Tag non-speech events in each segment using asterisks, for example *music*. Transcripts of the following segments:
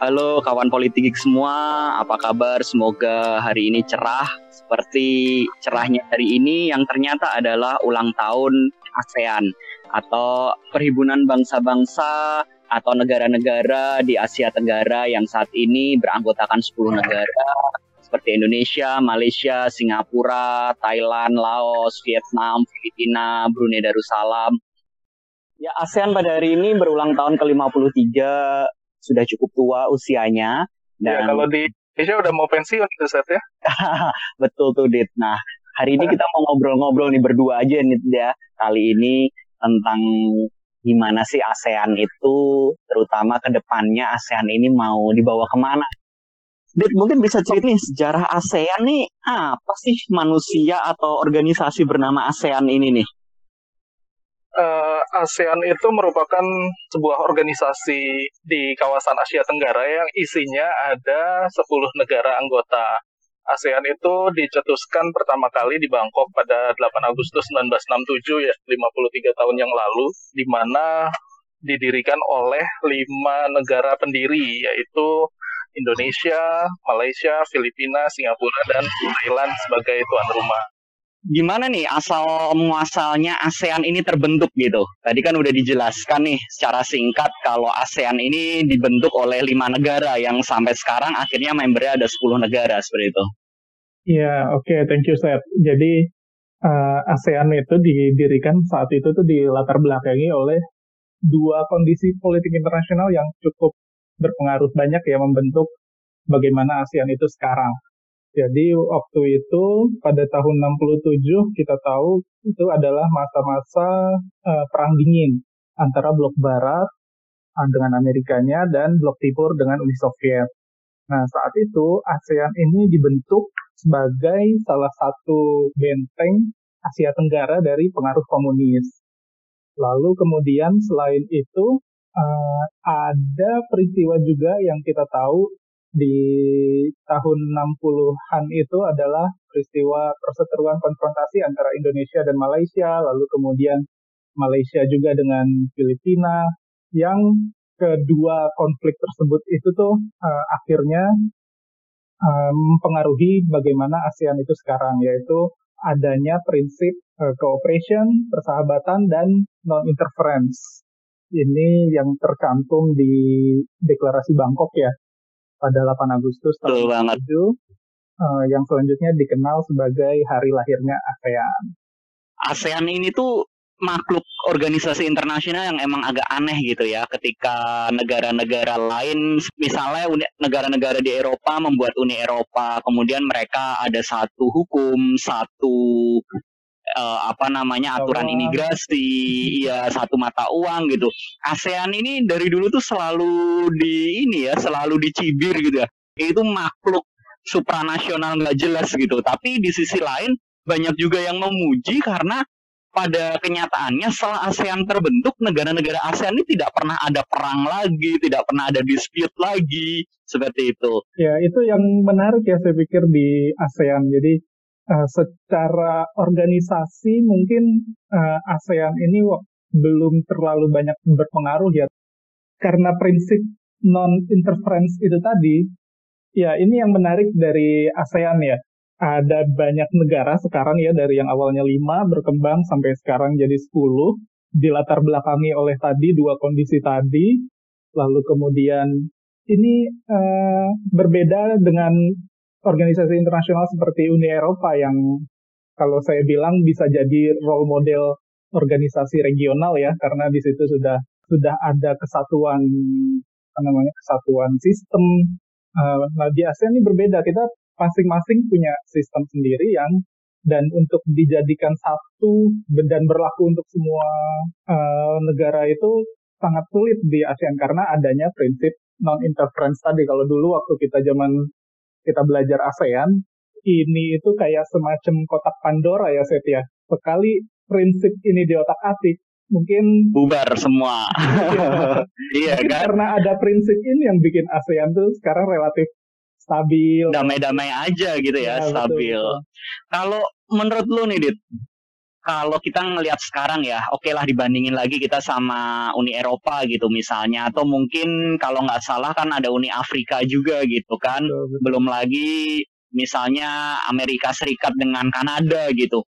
Halo kawan politik semua, apa kabar? Semoga hari ini cerah seperti cerahnya hari ini yang ternyata adalah ulang tahun ASEAN atau Perhimpunan Bangsa-Bangsa atau negara-negara di Asia Tenggara yang saat ini beranggotakan 10 negara seperti Indonesia, Malaysia, Singapura, Thailand, Laos, Vietnam, Filipina, Brunei Darussalam. Ya, ASEAN pada hari ini berulang tahun ke-53 sudah cukup tua usianya. Ya, dan... Ya, kalau di Indonesia udah mau pensiun itu set ya. *laughs* Betul tuh Dit. Nah, hari ini kita mau ngobrol-ngobrol nih berdua aja nih ya. Kali ini tentang gimana sih ASEAN itu, terutama ke depannya ASEAN ini mau dibawa ke mana. Dit, mungkin bisa ceritain sejarah ASEAN nih, apa sih manusia atau organisasi bernama ASEAN ini nih? uh, ASEAN itu merupakan sebuah organisasi di kawasan Asia Tenggara yang isinya ada 10 negara anggota. ASEAN itu dicetuskan pertama kali di Bangkok pada 8 Agustus 1967 ya, 53 tahun yang lalu, di mana didirikan oleh lima negara pendiri yaitu Indonesia, Malaysia, Filipina, Singapura, dan Thailand sebagai tuan rumah gimana nih asal muasalnya ASEAN ini terbentuk gitu? Tadi kan udah dijelaskan nih secara singkat kalau ASEAN ini dibentuk oleh lima negara yang sampai sekarang akhirnya membernya ada 10 negara seperti itu. Iya, oke, okay, thank you Seth. Jadi uh, ASEAN itu didirikan saat itu tuh di latar belakangi oleh dua kondisi politik internasional yang cukup berpengaruh banyak ya membentuk bagaimana ASEAN itu sekarang. Jadi waktu itu pada tahun 67 kita tahu itu adalah masa-masa uh, perang dingin antara blok barat uh, dengan Amerikanya dan blok timur dengan Uni Soviet. Nah, saat itu ASEAN ini dibentuk sebagai salah satu benteng Asia Tenggara dari pengaruh komunis. Lalu kemudian selain itu uh, ada peristiwa juga yang kita tahu di tahun 60-an itu adalah peristiwa perseteruan konfrontasi antara Indonesia dan Malaysia, lalu kemudian Malaysia juga dengan Filipina, yang kedua konflik tersebut itu tuh uh, akhirnya uh, mempengaruhi bagaimana ASEAN itu sekarang, yaitu adanya prinsip uh, cooperation, persahabatan, dan non-interference. Ini yang tercantum di deklarasi Bangkok ya, pada 8 Agustus tahun 2007 uh, yang selanjutnya dikenal sebagai hari lahirnya ASEAN. ASEAN ini tuh makhluk organisasi internasional yang emang agak aneh gitu ya ketika negara-negara lain misalnya negara-negara di Eropa membuat Uni Eropa kemudian mereka ada satu hukum satu uh, apa namanya aturan oh. imigrasi, ya satu mata uang gitu. ASEAN ini dari dulu tuh selalu di ini ya, selalu dicibir gitu ya. Itu makhluk supranasional nggak jelas gitu. Tapi di sisi lain banyak juga yang memuji karena pada kenyataannya setelah ASEAN terbentuk, negara-negara ASEAN ini tidak pernah ada perang lagi, tidak pernah ada dispute lagi, seperti itu. Ya, itu yang menarik ya saya pikir di ASEAN. Jadi uh, secara organisasi mungkin uh, ASEAN ini belum terlalu banyak berpengaruh ya. Karena prinsip non interference itu tadi ya ini yang menarik dari ASEAN ya. Ada banyak negara sekarang ya dari yang awalnya lima berkembang sampai sekarang jadi 10 dilatar belakangi oleh tadi dua kondisi tadi. Lalu kemudian ini uh, berbeda dengan organisasi internasional seperti Uni Eropa yang kalau saya bilang bisa jadi role model organisasi regional ya karena di situ sudah sudah ada kesatuan apa namanya kesatuan sistem. Uh, nah di ASEAN ini berbeda kita masing-masing punya sistem sendiri yang dan untuk dijadikan satu dan berlaku untuk semua uh, negara itu sangat sulit di ASEAN karena adanya prinsip non interference tadi. Kalau dulu waktu kita zaman kita belajar ASEAN, ini itu kayak semacam kotak Pandora ya Set ya. Sekali prinsip ini di otak atik, mungkin bubar semua. iya *laughs* kan? Karena ada prinsip ini yang bikin ASEAN tuh sekarang relatif stabil. Damai-damai aja gitu ya, ya stabil. Kalau menurut lu nih Dit, kalau kita ngelihat sekarang ya, oke okay lah dibandingin lagi kita sama Uni Eropa gitu misalnya, atau mungkin kalau nggak salah kan ada Uni Afrika juga gitu kan, betul, betul. belum lagi misalnya Amerika Serikat dengan Kanada gitu,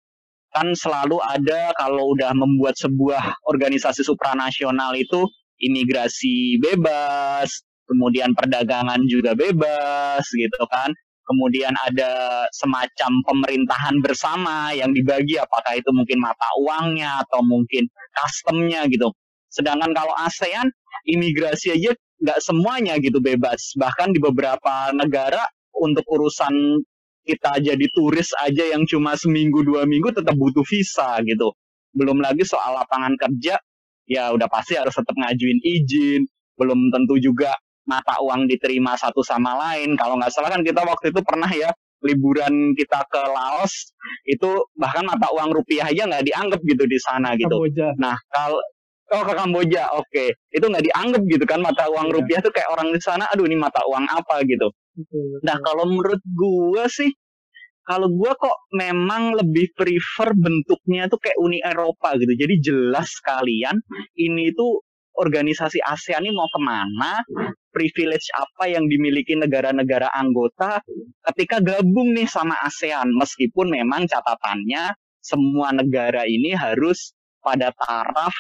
kan selalu ada kalau udah membuat sebuah organisasi supranasional itu imigrasi bebas, kemudian perdagangan juga bebas gitu kan kemudian ada semacam pemerintahan bersama yang dibagi apakah itu mungkin mata uangnya atau mungkin customnya gitu. Sedangkan kalau ASEAN imigrasi aja nggak semuanya gitu bebas. Bahkan di beberapa negara untuk urusan kita jadi turis aja yang cuma seminggu dua minggu tetap butuh visa gitu. Belum lagi soal lapangan kerja ya udah pasti harus tetap ngajuin izin. Belum tentu juga mata uang diterima satu sama lain. Kalau nggak salah kan kita waktu itu pernah ya liburan kita ke Laos itu bahkan mata uang rupiah aja nggak dianggap gitu di sana gitu. Kamboja. Nah kalau oh ke Kamboja oke okay. itu nggak dianggap gitu kan mata uang ya. rupiah tuh kayak orang di sana aduh ini mata uang apa gitu. Betul, betul. Nah kalau menurut gue sih kalau gue kok memang lebih prefer bentuknya tuh kayak Uni Eropa gitu. Jadi jelas kalian ini tuh organisasi ASEAN ini mau ke mana, privilege apa yang dimiliki negara-negara anggota ketika gabung nih sama ASEAN. Meskipun memang catatannya semua negara ini harus pada taraf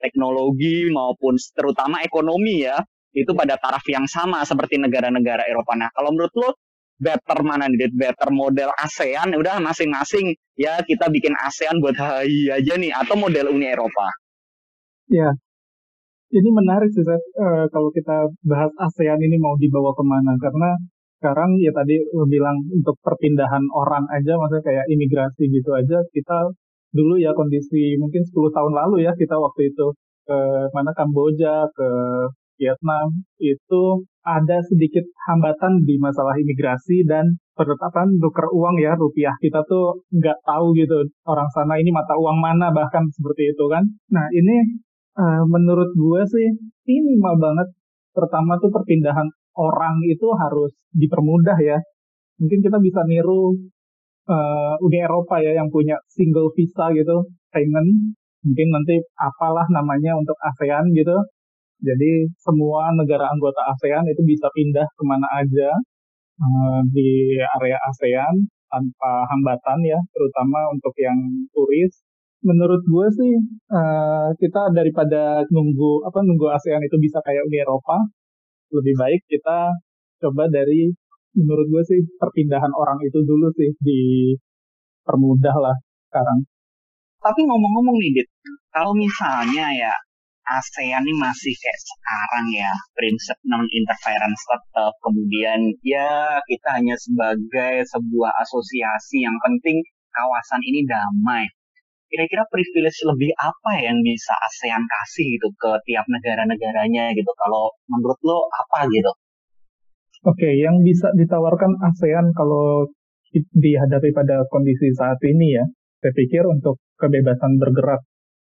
teknologi maupun terutama ekonomi ya, itu pada taraf yang sama seperti negara-negara Eropa. Nah, kalau menurut lo better mana nih, better model ASEAN, udah masing-masing ya kita bikin ASEAN buat *laughs* hai aja nih, atau model Uni Eropa? Ya, ini menarik sih, uh, kalau kita bahas ASEAN ini mau dibawa ke mana. Karena sekarang ya tadi bilang untuk perpindahan orang aja, maksudnya kayak imigrasi gitu aja, kita dulu ya kondisi mungkin 10 tahun lalu ya kita waktu itu ke mana Kamboja, ke Vietnam, itu ada sedikit hambatan di masalah imigrasi dan penetapan tukar uang ya rupiah kita tuh nggak tahu gitu orang sana ini mata uang mana bahkan seperti itu kan. Nah ini Uh, menurut gue sih minimal banget. Pertama tuh perpindahan orang itu harus dipermudah ya. Mungkin kita bisa niru uh, Uni Eropa ya yang punya single visa gitu, Schengen. Mungkin nanti apalah namanya untuk ASEAN gitu. Jadi semua negara anggota ASEAN itu bisa pindah ke mana aja uh, di area ASEAN tanpa hambatan ya, terutama untuk yang turis menurut gue sih uh, kita daripada nunggu apa nunggu ASEAN itu bisa kayak Uni Eropa lebih baik kita coba dari menurut gue sih perpindahan orang itu dulu sih di permudah lah sekarang. Tapi ngomong-ngomong nih Dit, kalau misalnya ya ASEAN ini masih kayak sekarang ya prinsip non interference tetap kemudian ya kita hanya sebagai sebuah asosiasi yang penting kawasan ini damai kira-kira privilege lebih apa yang bisa ASEAN kasih gitu ke tiap negara-negaranya gitu kalau menurut lo apa gitu Oke, okay, yang bisa ditawarkan ASEAN kalau dihadapi pada kondisi saat ini ya, saya pikir untuk kebebasan bergerak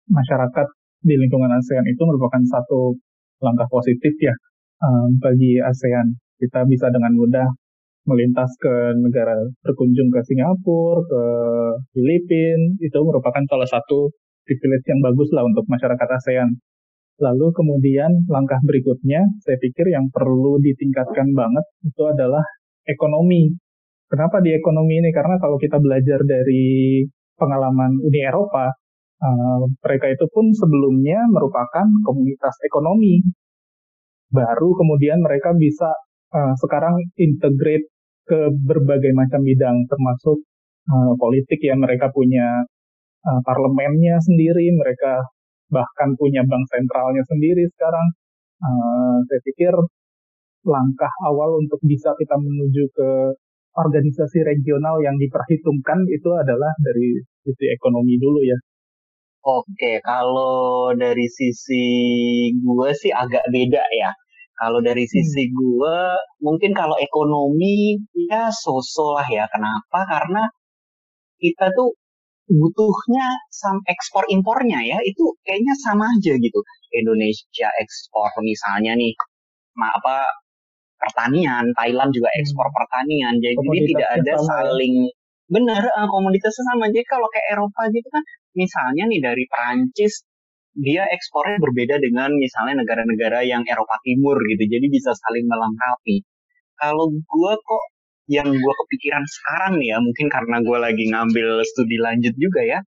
masyarakat di lingkungan ASEAN itu merupakan satu langkah positif ya um, bagi ASEAN. Kita bisa dengan mudah melintas ke negara berkunjung ke Singapura, ke Filipina, itu merupakan salah satu privilege yang bagus lah untuk masyarakat ASEAN. Lalu kemudian langkah berikutnya, saya pikir yang perlu ditingkatkan banget itu adalah ekonomi. Kenapa di ekonomi ini? Karena kalau kita belajar dari pengalaman Uni Eropa, uh, mereka itu pun sebelumnya merupakan komunitas ekonomi. Baru kemudian mereka bisa uh, sekarang integrate ke berbagai macam bidang termasuk uh, politik ya mereka punya uh, parlemennya sendiri mereka bahkan punya bank sentralnya sendiri sekarang uh, saya pikir langkah awal untuk bisa kita menuju ke organisasi regional yang diperhitungkan itu adalah dari sisi ekonomi dulu ya. Oke, kalau dari sisi gue sih agak beda ya. Kalau dari hmm. sisi hmm. gue, mungkin kalau ekonomi ya sosok lah ya. Kenapa? Karena kita tuh butuhnya sam ekspor impornya ya itu kayaknya sama aja gitu. Indonesia ekspor misalnya nih, ma apa pertanian, Thailand juga ekspor hmm. pertanian. Jadi tidak ada ya. saling Bener, uh, komoditasnya sama. Jadi kalau kayak Eropa gitu kan, misalnya nih dari Prancis, dia ekspornya berbeda dengan misalnya negara-negara yang Eropa Timur gitu. Jadi bisa saling melengkapi. Kalau gue kok yang gue kepikiran sekarang nih ya, mungkin karena gue lagi ngambil studi lanjut juga ya,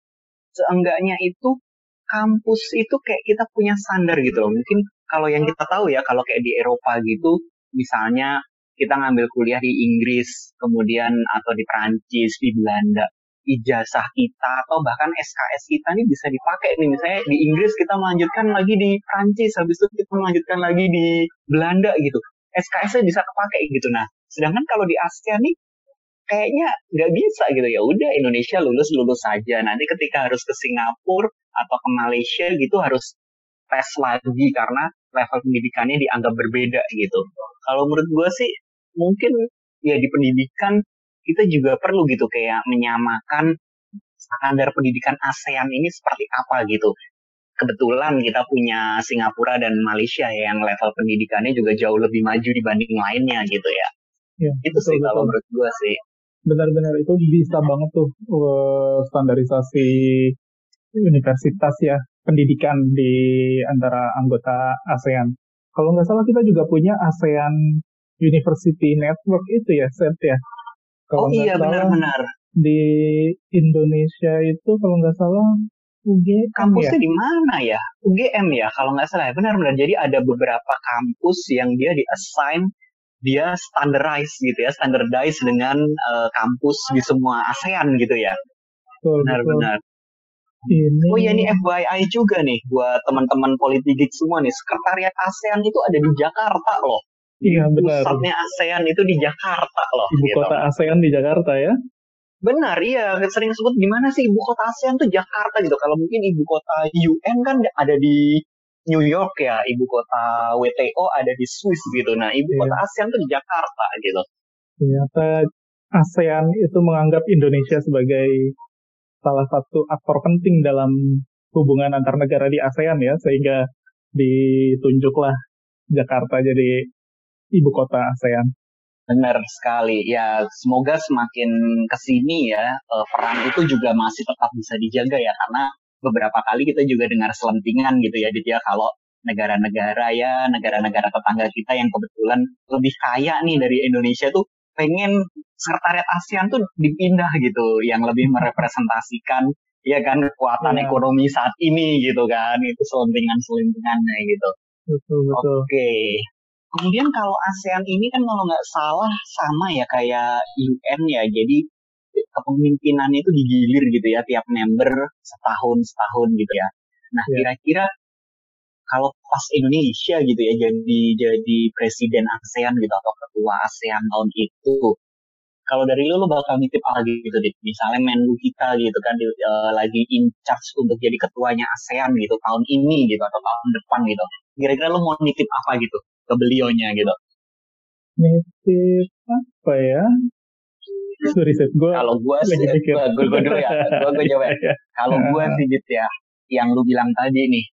seenggaknya itu kampus itu kayak kita punya standar gitu loh. Mungkin kalau yang kita tahu ya, kalau kayak di Eropa gitu, misalnya kita ngambil kuliah di Inggris, kemudian atau di Prancis, di Belanda, ijazah kita atau bahkan SKS kita ini bisa dipakai nih. Misalnya di Inggris kita melanjutkan lagi di Prancis habis itu kita melanjutkan lagi di Belanda gitu. SKS-nya bisa kepakai gitu. Nah sedangkan kalau di Asia nih kayaknya nggak bisa gitu. Ya udah Indonesia lulus lulus saja. Nanti ketika harus ke Singapura atau ke Malaysia gitu harus tes lagi karena level pendidikannya dianggap berbeda gitu. Kalau menurut gue sih mungkin ya di pendidikan kita juga perlu gitu kayak menyamakan standar pendidikan ASEAN ini seperti apa gitu kebetulan kita punya Singapura dan Malaysia ya yang level pendidikannya juga jauh lebih maju dibanding lainnya gitu ya. ya itu betul, sih betul. kalau menurut gue sih benar-benar itu bisa banget tuh uh, standarisasi universitas ya pendidikan di antara anggota ASEAN. Kalau nggak salah kita juga punya ASEAN University Network itu ya, set ya. Kalau oh iya benar-benar. Di Indonesia itu kalau nggak salah UGM kampusnya ya? di mana ya? UGM ya kalau nggak salah ya benar-benar. Jadi ada beberapa kampus yang dia di assign dia standardized gitu ya, standardized dengan uh, kampus di semua ASEAN gitu ya. Benar-benar. Ini... Oh iya ini FYI juga nih buat teman-teman politik semua nih. Sekretariat ASEAN itu ada di Jakarta loh. Iya benar. Pusatnya ASEAN itu di Jakarta loh. Ibu gitu. kota ASEAN di Jakarta ya? Benar, iya. Sering sebut gimana sih ibu kota ASEAN tuh Jakarta gitu. Kalau mungkin ibu kota UN kan ada di New York ya, ibu kota WTO ada di Swiss gitu. Nah, ibu kota yeah. ASEAN tuh di Jakarta gitu. Ternyata ASEAN itu menganggap Indonesia sebagai salah satu aktor penting dalam hubungan antar negara di ASEAN ya, sehingga ditunjuklah Jakarta jadi ibu kota ASEAN. Benar sekali. Ya, semoga semakin ke sini ya, eh, peran itu juga masih tetap bisa dijaga ya, karena beberapa kali kita juga dengar selentingan gitu ya Ditya kalau negara-negara ya negara-negara tetangga kita yang kebetulan lebih kaya nih dari Indonesia tuh pengen sekretariat ASEAN tuh dipindah gitu yang lebih *laughs* merepresentasikan ya kan kekuatan ya. ekonomi saat ini gitu kan itu selentingan-selentingannya gitu. Betul betul. Oke. Okay. Kemudian kalau ASEAN ini kan kalau nggak salah sama ya kayak UN ya jadi kepemimpinannya itu digilir gitu ya tiap member setahun setahun gitu ya. Nah yeah. kira-kira kalau pas Indonesia gitu ya jadi jadi presiden ASEAN gitu atau ketua ASEAN tahun itu kalau dari lu lu bakal nitip apa gitu deh misalnya Menlu kita gitu kan di, uh, lagi in charge untuk jadi ketuanya ASEAN gitu tahun ini gitu atau tahun depan gitu kira-kira lu mau nitip apa gitu ke beliaunya gitu nitip apa ya Sorry, set. Gua kalau gue sih, gue gue dulu ya. Gue gue jawab. Ya. Kalau gue sih gitu ya, yang lu bilang tadi nih,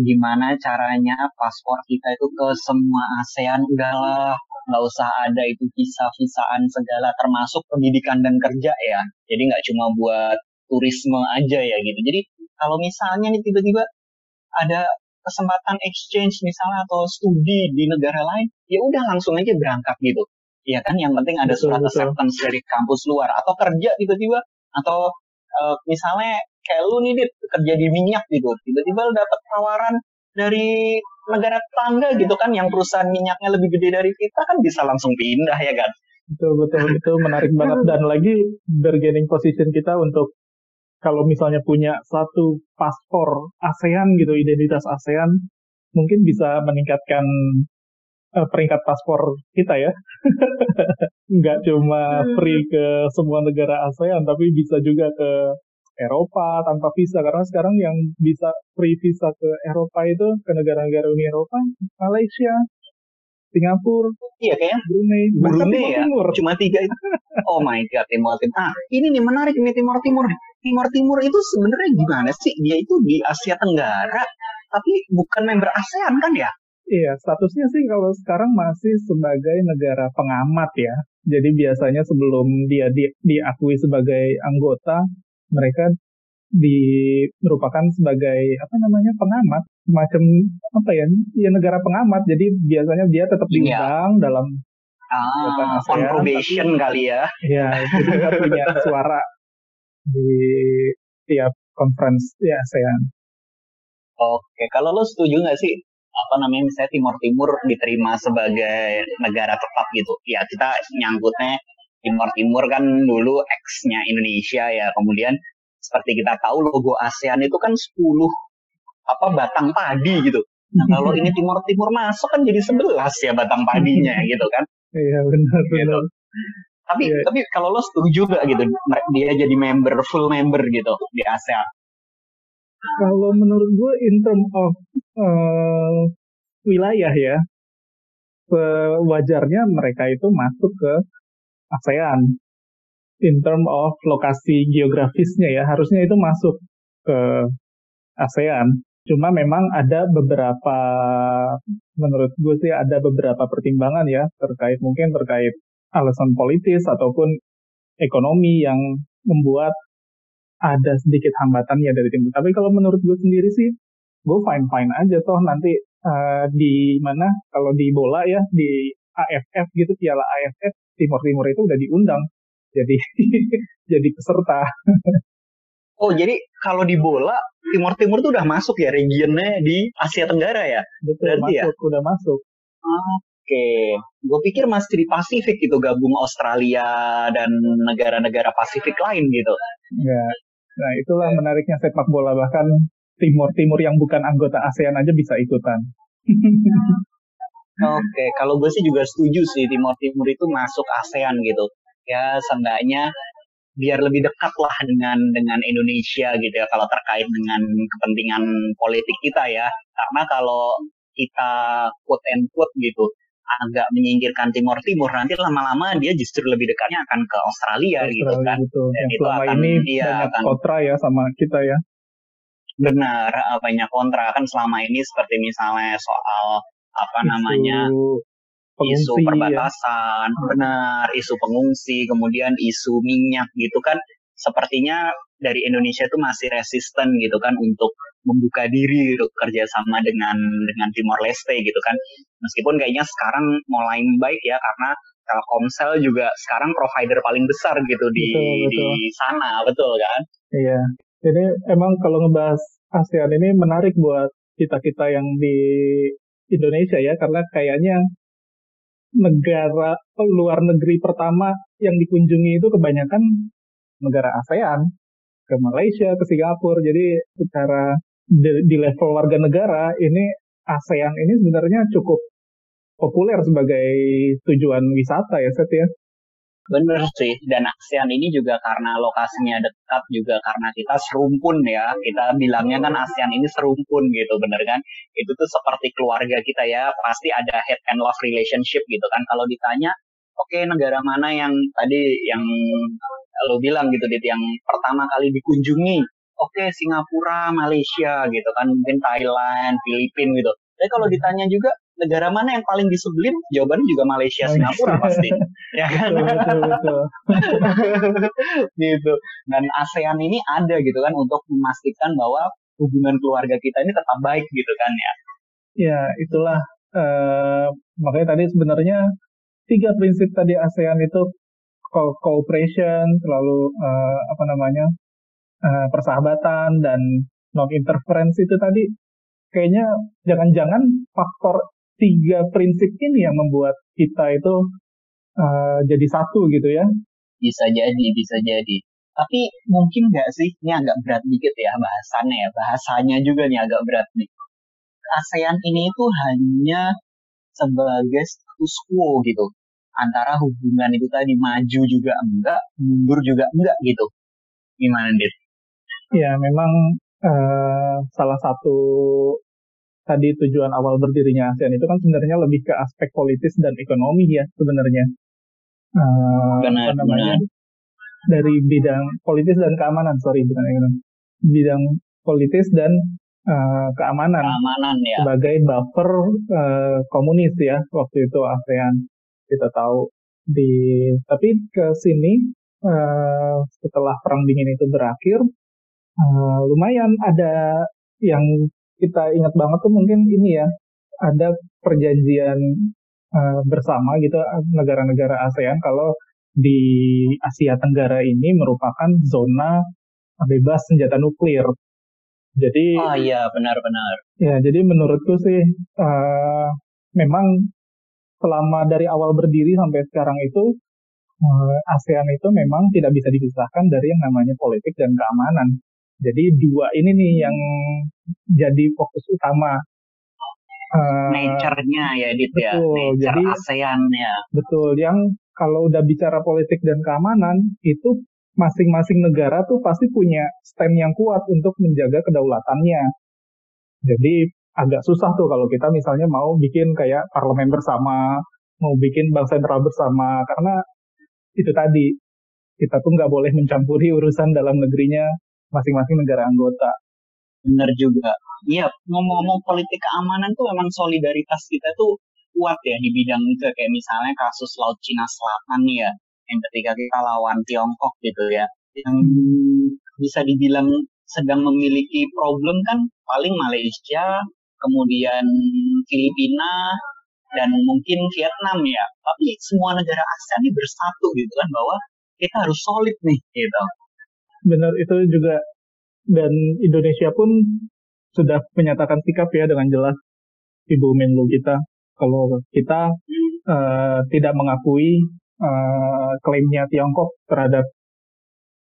gimana caranya paspor kita itu ke semua ASEAN udahlah nggak usah ada itu visa-visaan segala termasuk pendidikan dan kerja ya jadi nggak cuma buat turisme aja ya gitu jadi kalau misalnya nih tiba-tiba ada kesempatan exchange misalnya atau studi di negara lain ya udah langsung aja berangkat gitu Iya kan, yang penting ada surat betul. acceptance dari kampus luar atau kerja tiba-tiba atau uh, misalnya kayak lu nih dit kerja di minyak gitu, tiba-tiba lu dapat tawaran dari negara tetangga gitu kan yang perusahaan minyaknya lebih gede dari kita kan bisa langsung pindah ya kan. Betul betul itu menarik banget dan lagi bargaining position kita untuk kalau misalnya punya satu paspor ASEAN gitu identitas ASEAN mungkin bisa meningkatkan uh, peringkat paspor kita ya. *laughs* Nggak cuma hmm. free ke semua negara ASEAN, tapi bisa juga ke Eropa tanpa visa. Karena sekarang yang bisa free visa ke Eropa itu, ke negara-negara Uni Eropa, Malaysia, Singapura, iya kayak Brunei, Brunei ya, Timur. cuma tiga itu. Oh my god, Timur Timur. Ah, ini nih menarik nih Timur Timur. Timur Timur itu sebenarnya gimana sih? Dia itu di Asia Tenggara, tapi bukan member ASEAN kan ya? Iya, statusnya sih kalau sekarang masih sebagai negara pengamat ya. Jadi biasanya sebelum dia di, diakui sebagai anggota, mereka di merupakan sebagai apa namanya pengamat, macam apa ya, ya negara pengamat. Jadi biasanya dia tetap Iya. diundang dalam Ah, ASEAN, on probation tapi- kali ya. ya jadi nggak *laughs* punya suara di tiap conference di ASEAN. Oke, kalau lo setuju nggak sih apa namanya misalnya Timur Timur diterima sebagai negara tetap gitu? Ya kita nyangkutnya Timur Timur kan dulu ex-nya Indonesia ya, kemudian seperti kita tahu logo ASEAN itu kan 10 apa batang padi gitu. Nah kalau ini *laughs* Timur Timur masuk kan jadi 11 ya batang padinya *laughs* gitu kan. Iya benar Gitu. benar. Tapi Iya. tapi kalau lo setuju gak gitu dia jadi member full member gitu di ASEAN? Kalau menurut gue in term of eh, wilayah ya, sewajarnya mereka itu masuk ke ASEAN. In term of lokasi geografisnya ya, harusnya itu masuk ke ASEAN. Cuma memang ada beberapa, menurut gue sih ada beberapa pertimbangan ya, terkait mungkin terkait alasan politis ataupun ekonomi yang membuat ada sedikit hambatannya dari tim. Tapi kalau menurut gue sendiri sih, gue fine fine aja toh nanti eh, di mana kalau di bola ya di AFF gitu Piala AFF Timur Timur itu udah diundang jadi *laughs* jadi peserta. Oh jadi kalau di bola Timur Timur tuh udah masuk ya regionnya di Asia Tenggara ya? Betul Berarti ya? masuk udah masuk. Oke, gue pikir masih di Pasifik gitu gabung Australia dan negara-negara Pasifik lain gitu. Ya. Nah itulah menariknya sepak bola bahkan Timur Timur yang bukan anggota ASEAN aja bisa ikutan. *laughs* Oke, kalau gue sih juga setuju sih Timur Timur itu masuk ASEAN gitu. Ya seenggaknya biar lebih dekat lah dengan dengan Indonesia gitu ya kalau terkait dengan kepentingan politik kita ya. Karena kalau kita quote and quote gitu agak menyingkirkan Timur Timur nanti lama-lama dia justru lebih dekatnya akan ke Australia, gitu Australia kan. gitu. Dan Yang itu akan- ini banyak akan- kontra ya sama kita ya. Benar, eh, banyak kontra kan selama ini seperti misalnya soal apa namanya Isu ya. perbatasan, benar, isu pengungsi, kemudian isu minyak gitu kan, sepertinya dari Indonesia itu masih resisten gitu kan untuk membuka diri gitu, kerjasama dengan dengan Timor Leste gitu kan, meskipun kayaknya sekarang mulai baik ya karena Telkomsel juga sekarang provider paling besar gitu di Betul, di sana, betul kan? Iya. Jadi emang kalau ngebahas ASEAN ini menarik buat kita-kita yang di Indonesia ya, karena kayaknya negara luar negeri pertama yang dikunjungi itu kebanyakan negara ASEAN, ke Malaysia, ke Singapura. Jadi secara di, di level warga negara ini ASEAN ini sebenarnya cukup populer sebagai tujuan wisata ya, Seth ya. Bener sih, dan ASEAN ini juga karena lokasinya dekat juga karena kita serumpun ya, kita bilangnya kan ASEAN ini serumpun gitu, bener kan? Itu tuh seperti keluarga kita ya, pasti ada head and love relationship gitu kan. Kalau ditanya, oke negara mana yang tadi yang lo bilang gitu, Dit, yang pertama kali dikunjungi, oke Singapura, Malaysia gitu kan, mungkin Thailand, Filipina gitu. Tapi kalau ditanya juga negara mana yang paling disebelin, jawabannya juga Malaysia, Singapura pasti, *laughs* ya kan? Betul, betul, betul. *laughs* gitu. Dan ASEAN ini ada gitu kan untuk memastikan bahwa hubungan keluarga kita ini tetap baik gitu kan ya. Ya, itulah eh, makanya tadi sebenarnya tiga prinsip tadi ASEAN itu co- cooperation, selalu eh, apa namanya eh, persahabatan dan non interference itu tadi kayaknya jangan-jangan faktor tiga prinsip ini yang membuat kita itu eh, jadi satu gitu ya. Bisa jadi, bisa jadi. Tapi mungkin nggak sih, ini agak berat dikit ya bahasannya ya, bahasanya juga nih agak berat nih. ASEAN ini itu hanya sebagai status quo gitu. Antara hubungan itu tadi maju juga enggak, mundur juga enggak gitu. Gimana, Dit? Ya, memang eh, salah satu tadi tujuan awal berdirinya ASEAN itu kan sebenarnya lebih ke aspek politis dan ekonomi ya sebenarnya. Eh, Benar, namanya? benar. Dari bidang politis dan keamanan, sorry bukan ekonomi. Bidang politis dan eh, keamanan Keamanan ya. sebagai buffer eh, komunis ya waktu itu ASEAN kita tahu Di tapi ke sini uh, setelah perang dingin itu berakhir, uh, lumayan ada yang kita ingat banget tuh mungkin ini ya, ada perjanjian uh, bersama gitu negara-negara ASEAN kalau di Asia Tenggara ini merupakan zona bebas senjata nuklir. Jadi Oh iya, benar-benar. Ya, jadi menurutku sih uh, memang selama dari awal berdiri sampai sekarang itu uh, ASEAN itu memang tidak bisa dipisahkan dari yang namanya politik dan keamanan. Jadi dua ini nih yang jadi fokus utama. Uh, Nature-nya ya, Dit ya. Nature jadi, ASEAN ya. Betul. Yang kalau udah bicara politik dan keamanan itu masing-masing negara tuh pasti punya stand yang kuat untuk menjaga kedaulatannya. Jadi agak susah tuh kalau kita misalnya mau bikin kayak parlemen bersama, mau bikin bank sentral bersama, karena itu tadi kita tuh nggak boleh mencampuri urusan dalam negerinya masing-masing negara anggota. Bener juga. Iya, ngomong-ngomong politik keamanan tuh memang solidaritas kita tuh kuat ya di bidang itu kayak misalnya kasus Laut Cina Selatan nih ya yang ketika kita lawan Tiongkok gitu ya yang bisa dibilang sedang memiliki problem kan paling Malaysia kemudian Filipina dan mungkin Vietnam ya tapi semua negara ASEAN ini bersatu gitu kan bahwa kita harus solid nih gitu benar itu juga dan Indonesia pun sudah menyatakan sikap ya dengan jelas Ibu Menlu kita kalau kita uh, tidak mengakui uh, klaimnya Tiongkok terhadap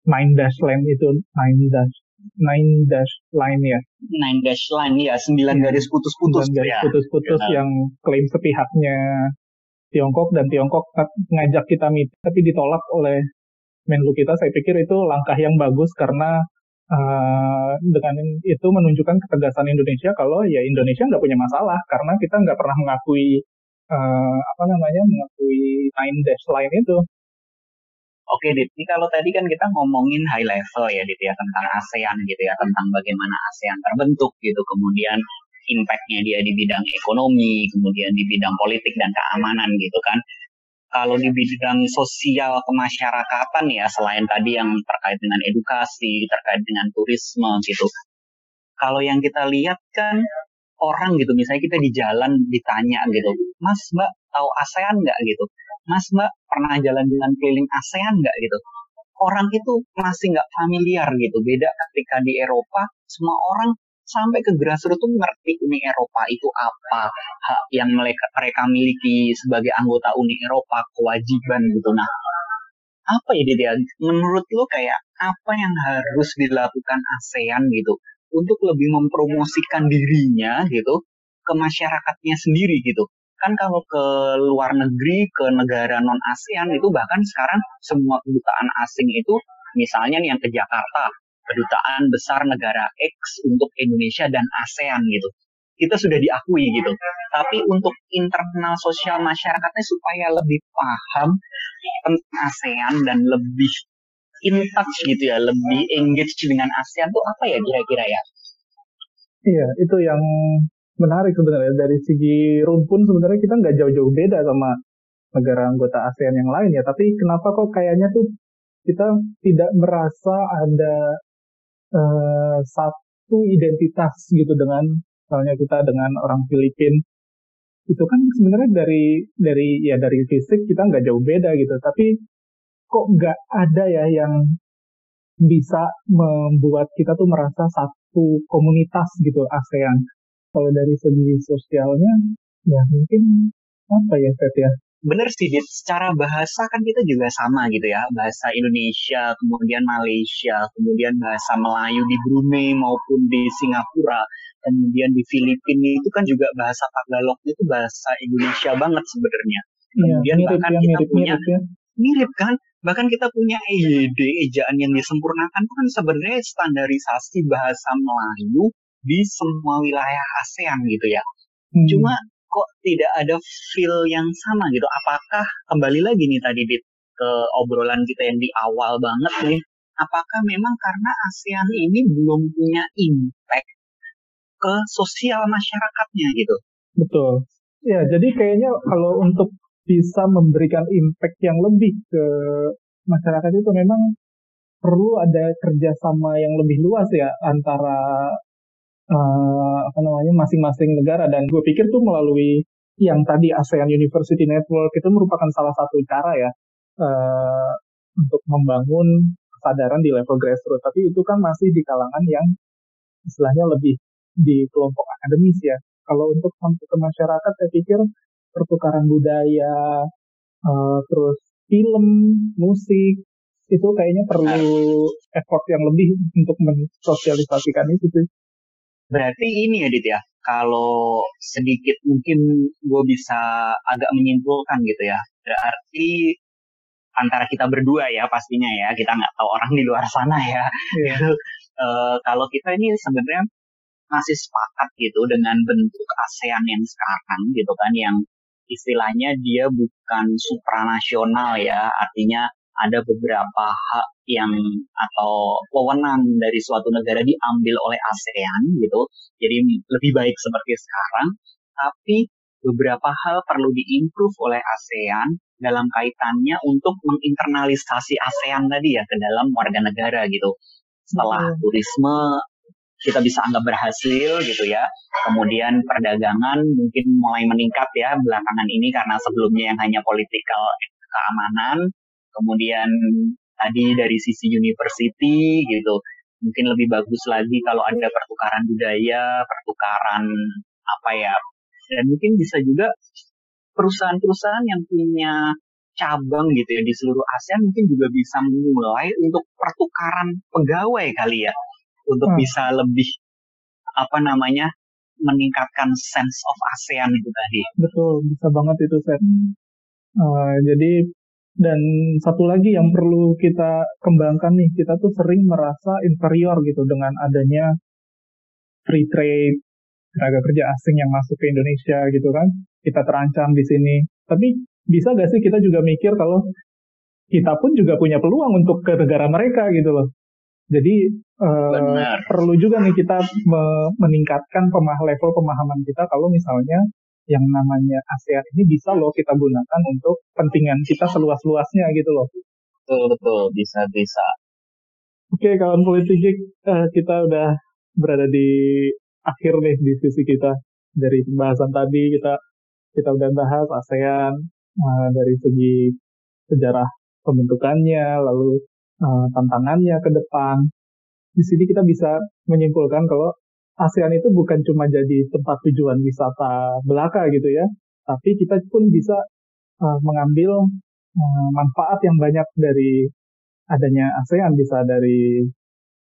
Nine Dash Line itu Nine Dash Nine Dash Line ya Nine Dash Line ya sembilan ya, garis putus-putus garis ya. putus-putus ya. yang klaim sepihaknya Tiongkok dan Tiongkok ngajak kita meet tapi ditolak oleh Menlu kita saya pikir itu langkah yang bagus karena uh, dengan itu menunjukkan ketegasan Indonesia kalau ya Indonesia nggak punya masalah karena kita nggak pernah mengakui uh, apa namanya mengakui nine dash line itu. Oke, Dit. Ini kalau tadi kan kita ngomongin high level ya, Dit ya tentang ASEAN gitu ya, tentang bagaimana ASEAN terbentuk gitu, kemudian impact-nya dia di bidang ekonomi, kemudian di bidang politik dan keamanan gitu kan kalau di bidang sosial kemasyarakatan ya selain tadi yang terkait dengan edukasi, terkait dengan turisme gitu. Kalau yang kita lihat kan orang gitu, misalnya kita di jalan ditanya gitu, Mas Mbak tahu ASEAN nggak gitu? Mas Mbak pernah jalan-jalan keliling ASEAN nggak gitu? Orang itu masih nggak familiar gitu. Beda ketika di Eropa, semua orang sampai ke grassroots tuh ngerti Uni Eropa itu apa, hak yang mereka, mereka miliki sebagai anggota Uni Eropa, kewajiban gitu. Nah, apa ya dia? Menurut lo kayak apa yang harus dilakukan ASEAN gitu untuk lebih mempromosikan dirinya gitu ke masyarakatnya sendiri gitu. Kan kalau ke luar negeri, ke negara non ASEAN itu bahkan sekarang semua kedutaan asing itu misalnya nih yang ke Jakarta kedutaan besar negara X untuk Indonesia dan ASEAN gitu. Kita sudah diakui gitu. Tapi untuk internal sosial masyarakatnya supaya lebih paham tentang ASEAN dan lebih in touch gitu ya, lebih engage dengan ASEAN tuh apa ya kira-kira ya? Iya, itu yang menarik sebenarnya dari segi rumpun sebenarnya kita nggak jauh-jauh beda sama negara anggota ASEAN yang lain ya. Tapi kenapa kok kayaknya tuh kita tidak merasa ada uh, satu identitas gitu dengan misalnya kita dengan orang Filipin. Itu kan sebenarnya dari dari ya dari fisik kita nggak jauh beda gitu. Tapi kok nggak ada ya yang bisa membuat kita tuh merasa satu komunitas gitu ASEAN. Kalau dari segi sosialnya ya mungkin apa ya Fet ya bener sih, Dit. Secara bahasa kan kita juga sama gitu ya. Bahasa Indonesia, kemudian Malaysia, kemudian bahasa Melayu di Brunei maupun di Singapura, kemudian di Filipina itu kan juga bahasa Tagalog itu bahasa Indonesia banget sebenarnya. Iya, kemudian ya, bahkan ya, kita mirip, punya mirip, ya. mirip kan? Bahkan kita punya EYD, ejaan yang disempurnakan itu kan sebenarnya standarisasi bahasa Melayu di semua wilayah ASEAN gitu ya. Hmm. Cuma kok tidak ada feel yang sama gitu. Apakah kembali lagi nih tadi Dit, ke obrolan kita yang di awal banget nih, apakah memang karena ASEAN ini belum punya impact ke sosial masyarakatnya gitu? Betul. Ya, jadi kayaknya kalau untuk bisa memberikan impact yang lebih ke masyarakat itu memang perlu ada kerjasama yang lebih luas ya antara uh, apa namanya masing-masing negara. Dan gue pikir tuh melalui yang tadi ASEAN University Network itu merupakan salah satu cara ya uh, untuk membangun kesadaran di level grassroots. Tapi itu kan masih di kalangan yang istilahnya lebih di kelompok akademis ya. Kalau untuk sampai ke masyarakat saya pikir pertukaran budaya uh, terus film musik itu kayaknya perlu effort yang lebih untuk mensosialisasikan itu sih. Berarti ini ya Dit ya, kalau sedikit mungkin gue bisa agak menyimpulkan gitu ya. Berarti antara kita berdua ya pastinya ya, kita nggak tahu orang di luar sana ya. Yeah. *laughs* uh, kalau kita ini sebenarnya masih sepakat gitu dengan bentuk ASEAN yang sekarang gitu kan, yang istilahnya dia bukan supranasional ya, artinya ada beberapa hak yang atau wewenang dari suatu negara diambil oleh ASEAN gitu. Jadi lebih baik seperti sekarang, tapi beberapa hal perlu diimprove oleh ASEAN dalam kaitannya untuk menginternalisasi ASEAN tadi ya ke dalam warga negara gitu. Setelah turisme kita bisa anggap berhasil gitu ya. Kemudian perdagangan mungkin mulai meningkat ya belakangan ini karena sebelumnya yang hanya politikal keamanan. Kemudian tadi dari sisi university gitu. Mungkin lebih bagus lagi kalau ada pertukaran budaya, pertukaran apa ya. Dan mungkin bisa juga perusahaan-perusahaan yang punya cabang gitu ya di seluruh ASEAN mungkin juga bisa mulai untuk pertukaran pegawai kali ya untuk hmm. bisa lebih apa namanya meningkatkan sense of ASEAN itu tadi. Betul, bisa banget itu Sen. Uh, jadi dan satu lagi yang perlu kita kembangkan nih, kita tuh sering merasa inferior gitu dengan adanya free trade, tenaga kerja asing yang masuk ke Indonesia gitu kan. Kita terancam di sini. Tapi bisa gak sih kita juga mikir kalau kita pun juga punya peluang untuk ke negara mereka gitu loh. Jadi uh, perlu juga nih kita me meningkatkan pemah level pemahaman kita kalau misalnya yang namanya ASEAN ini bisa loh kita gunakan untuk pentingan kita seluas-luasnya gitu loh. Betul betul bisa bisa. Oke kawan politik uh, kita udah berada di akhir nih diskusi kita dari pembahasan tadi kita kita udah bahas ASEAN uh, dari segi sejarah pembentukannya lalu uh, tantangannya ke depan. Di sini kita bisa menyimpulkan kalau ASEAN itu bukan cuma jadi tempat tujuan wisata belaka gitu ya, tapi kita pun bisa uh, mengambil uh, manfaat yang banyak dari adanya ASEAN. Bisa dari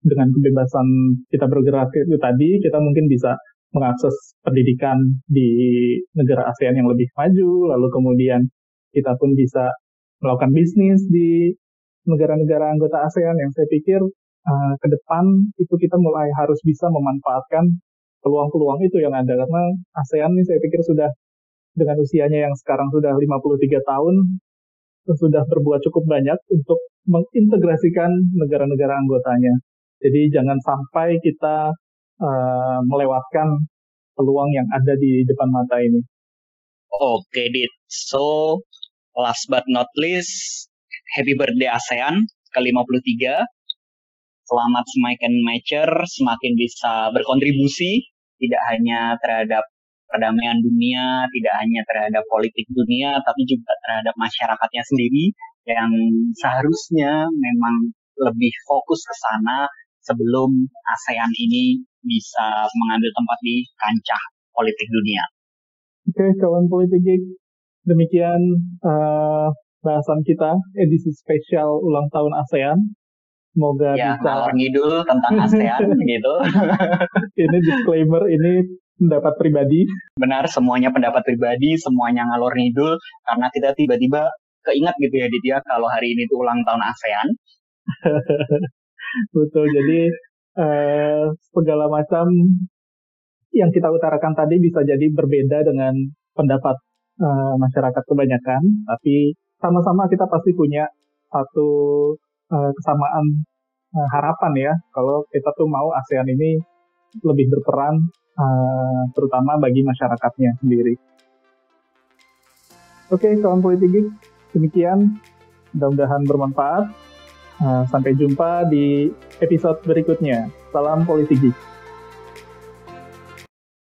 dengan kebebasan kita bergerak itu tadi kita mungkin bisa mengakses pendidikan di negara ASEAN yang lebih maju. Lalu kemudian kita pun bisa melakukan bisnis di negara-negara anggota ASEAN yang saya pikir uh, ke depan itu kita mulai harus bisa memanfaatkan peluang-peluang itu yang ada karena ASEAN ini saya pikir sudah dengan usianya yang sekarang sudah 53 tahun sudah berbuat cukup banyak untuk mengintegrasikan negara-negara anggotanya. Jadi jangan sampai kita uh, melewatkan peluang yang ada di depan mata ini. Oke, okay, Dit. So, last but not least, Happy Birthday ASEAN ke-53. Selamat semakin mature, semakin bisa berkontribusi, tidak hanya terhadap perdamaian dunia, tidak hanya terhadap politik dunia, tapi juga terhadap masyarakatnya sendiri yang seharusnya memang lebih fokus ke sana sebelum ASEAN ini bisa mengambil tempat di kancah politik dunia. Oke, kawan politik demikian uh, bahasan kita edisi spesial ulang tahun ASEAN. Semoga ya, bisa ngidul tentang ASEAN *laughs* gitu. ini disclaimer ini pendapat pribadi. Benar, semuanya pendapat pribadi, semuanya ngalor ngidul karena kita tiba-tiba keingat gitu ya Ditya kalau hari ini tuh ulang tahun ASEAN. *laughs* Betul, jadi eh, segala macam yang kita utarakan tadi bisa jadi berbeda dengan pendapat uh, masyarakat kebanyakan, tapi sama-sama kita pasti punya satu uh, kesamaan uh, harapan ya kalau kita tuh mau ASEAN ini lebih berperan uh, terutama bagi masyarakatnya sendiri. Oke, kawan politik demikian. Mudah-mudahan bermanfaat. Uh, sampai jumpa di episode berikutnya. Salam politik.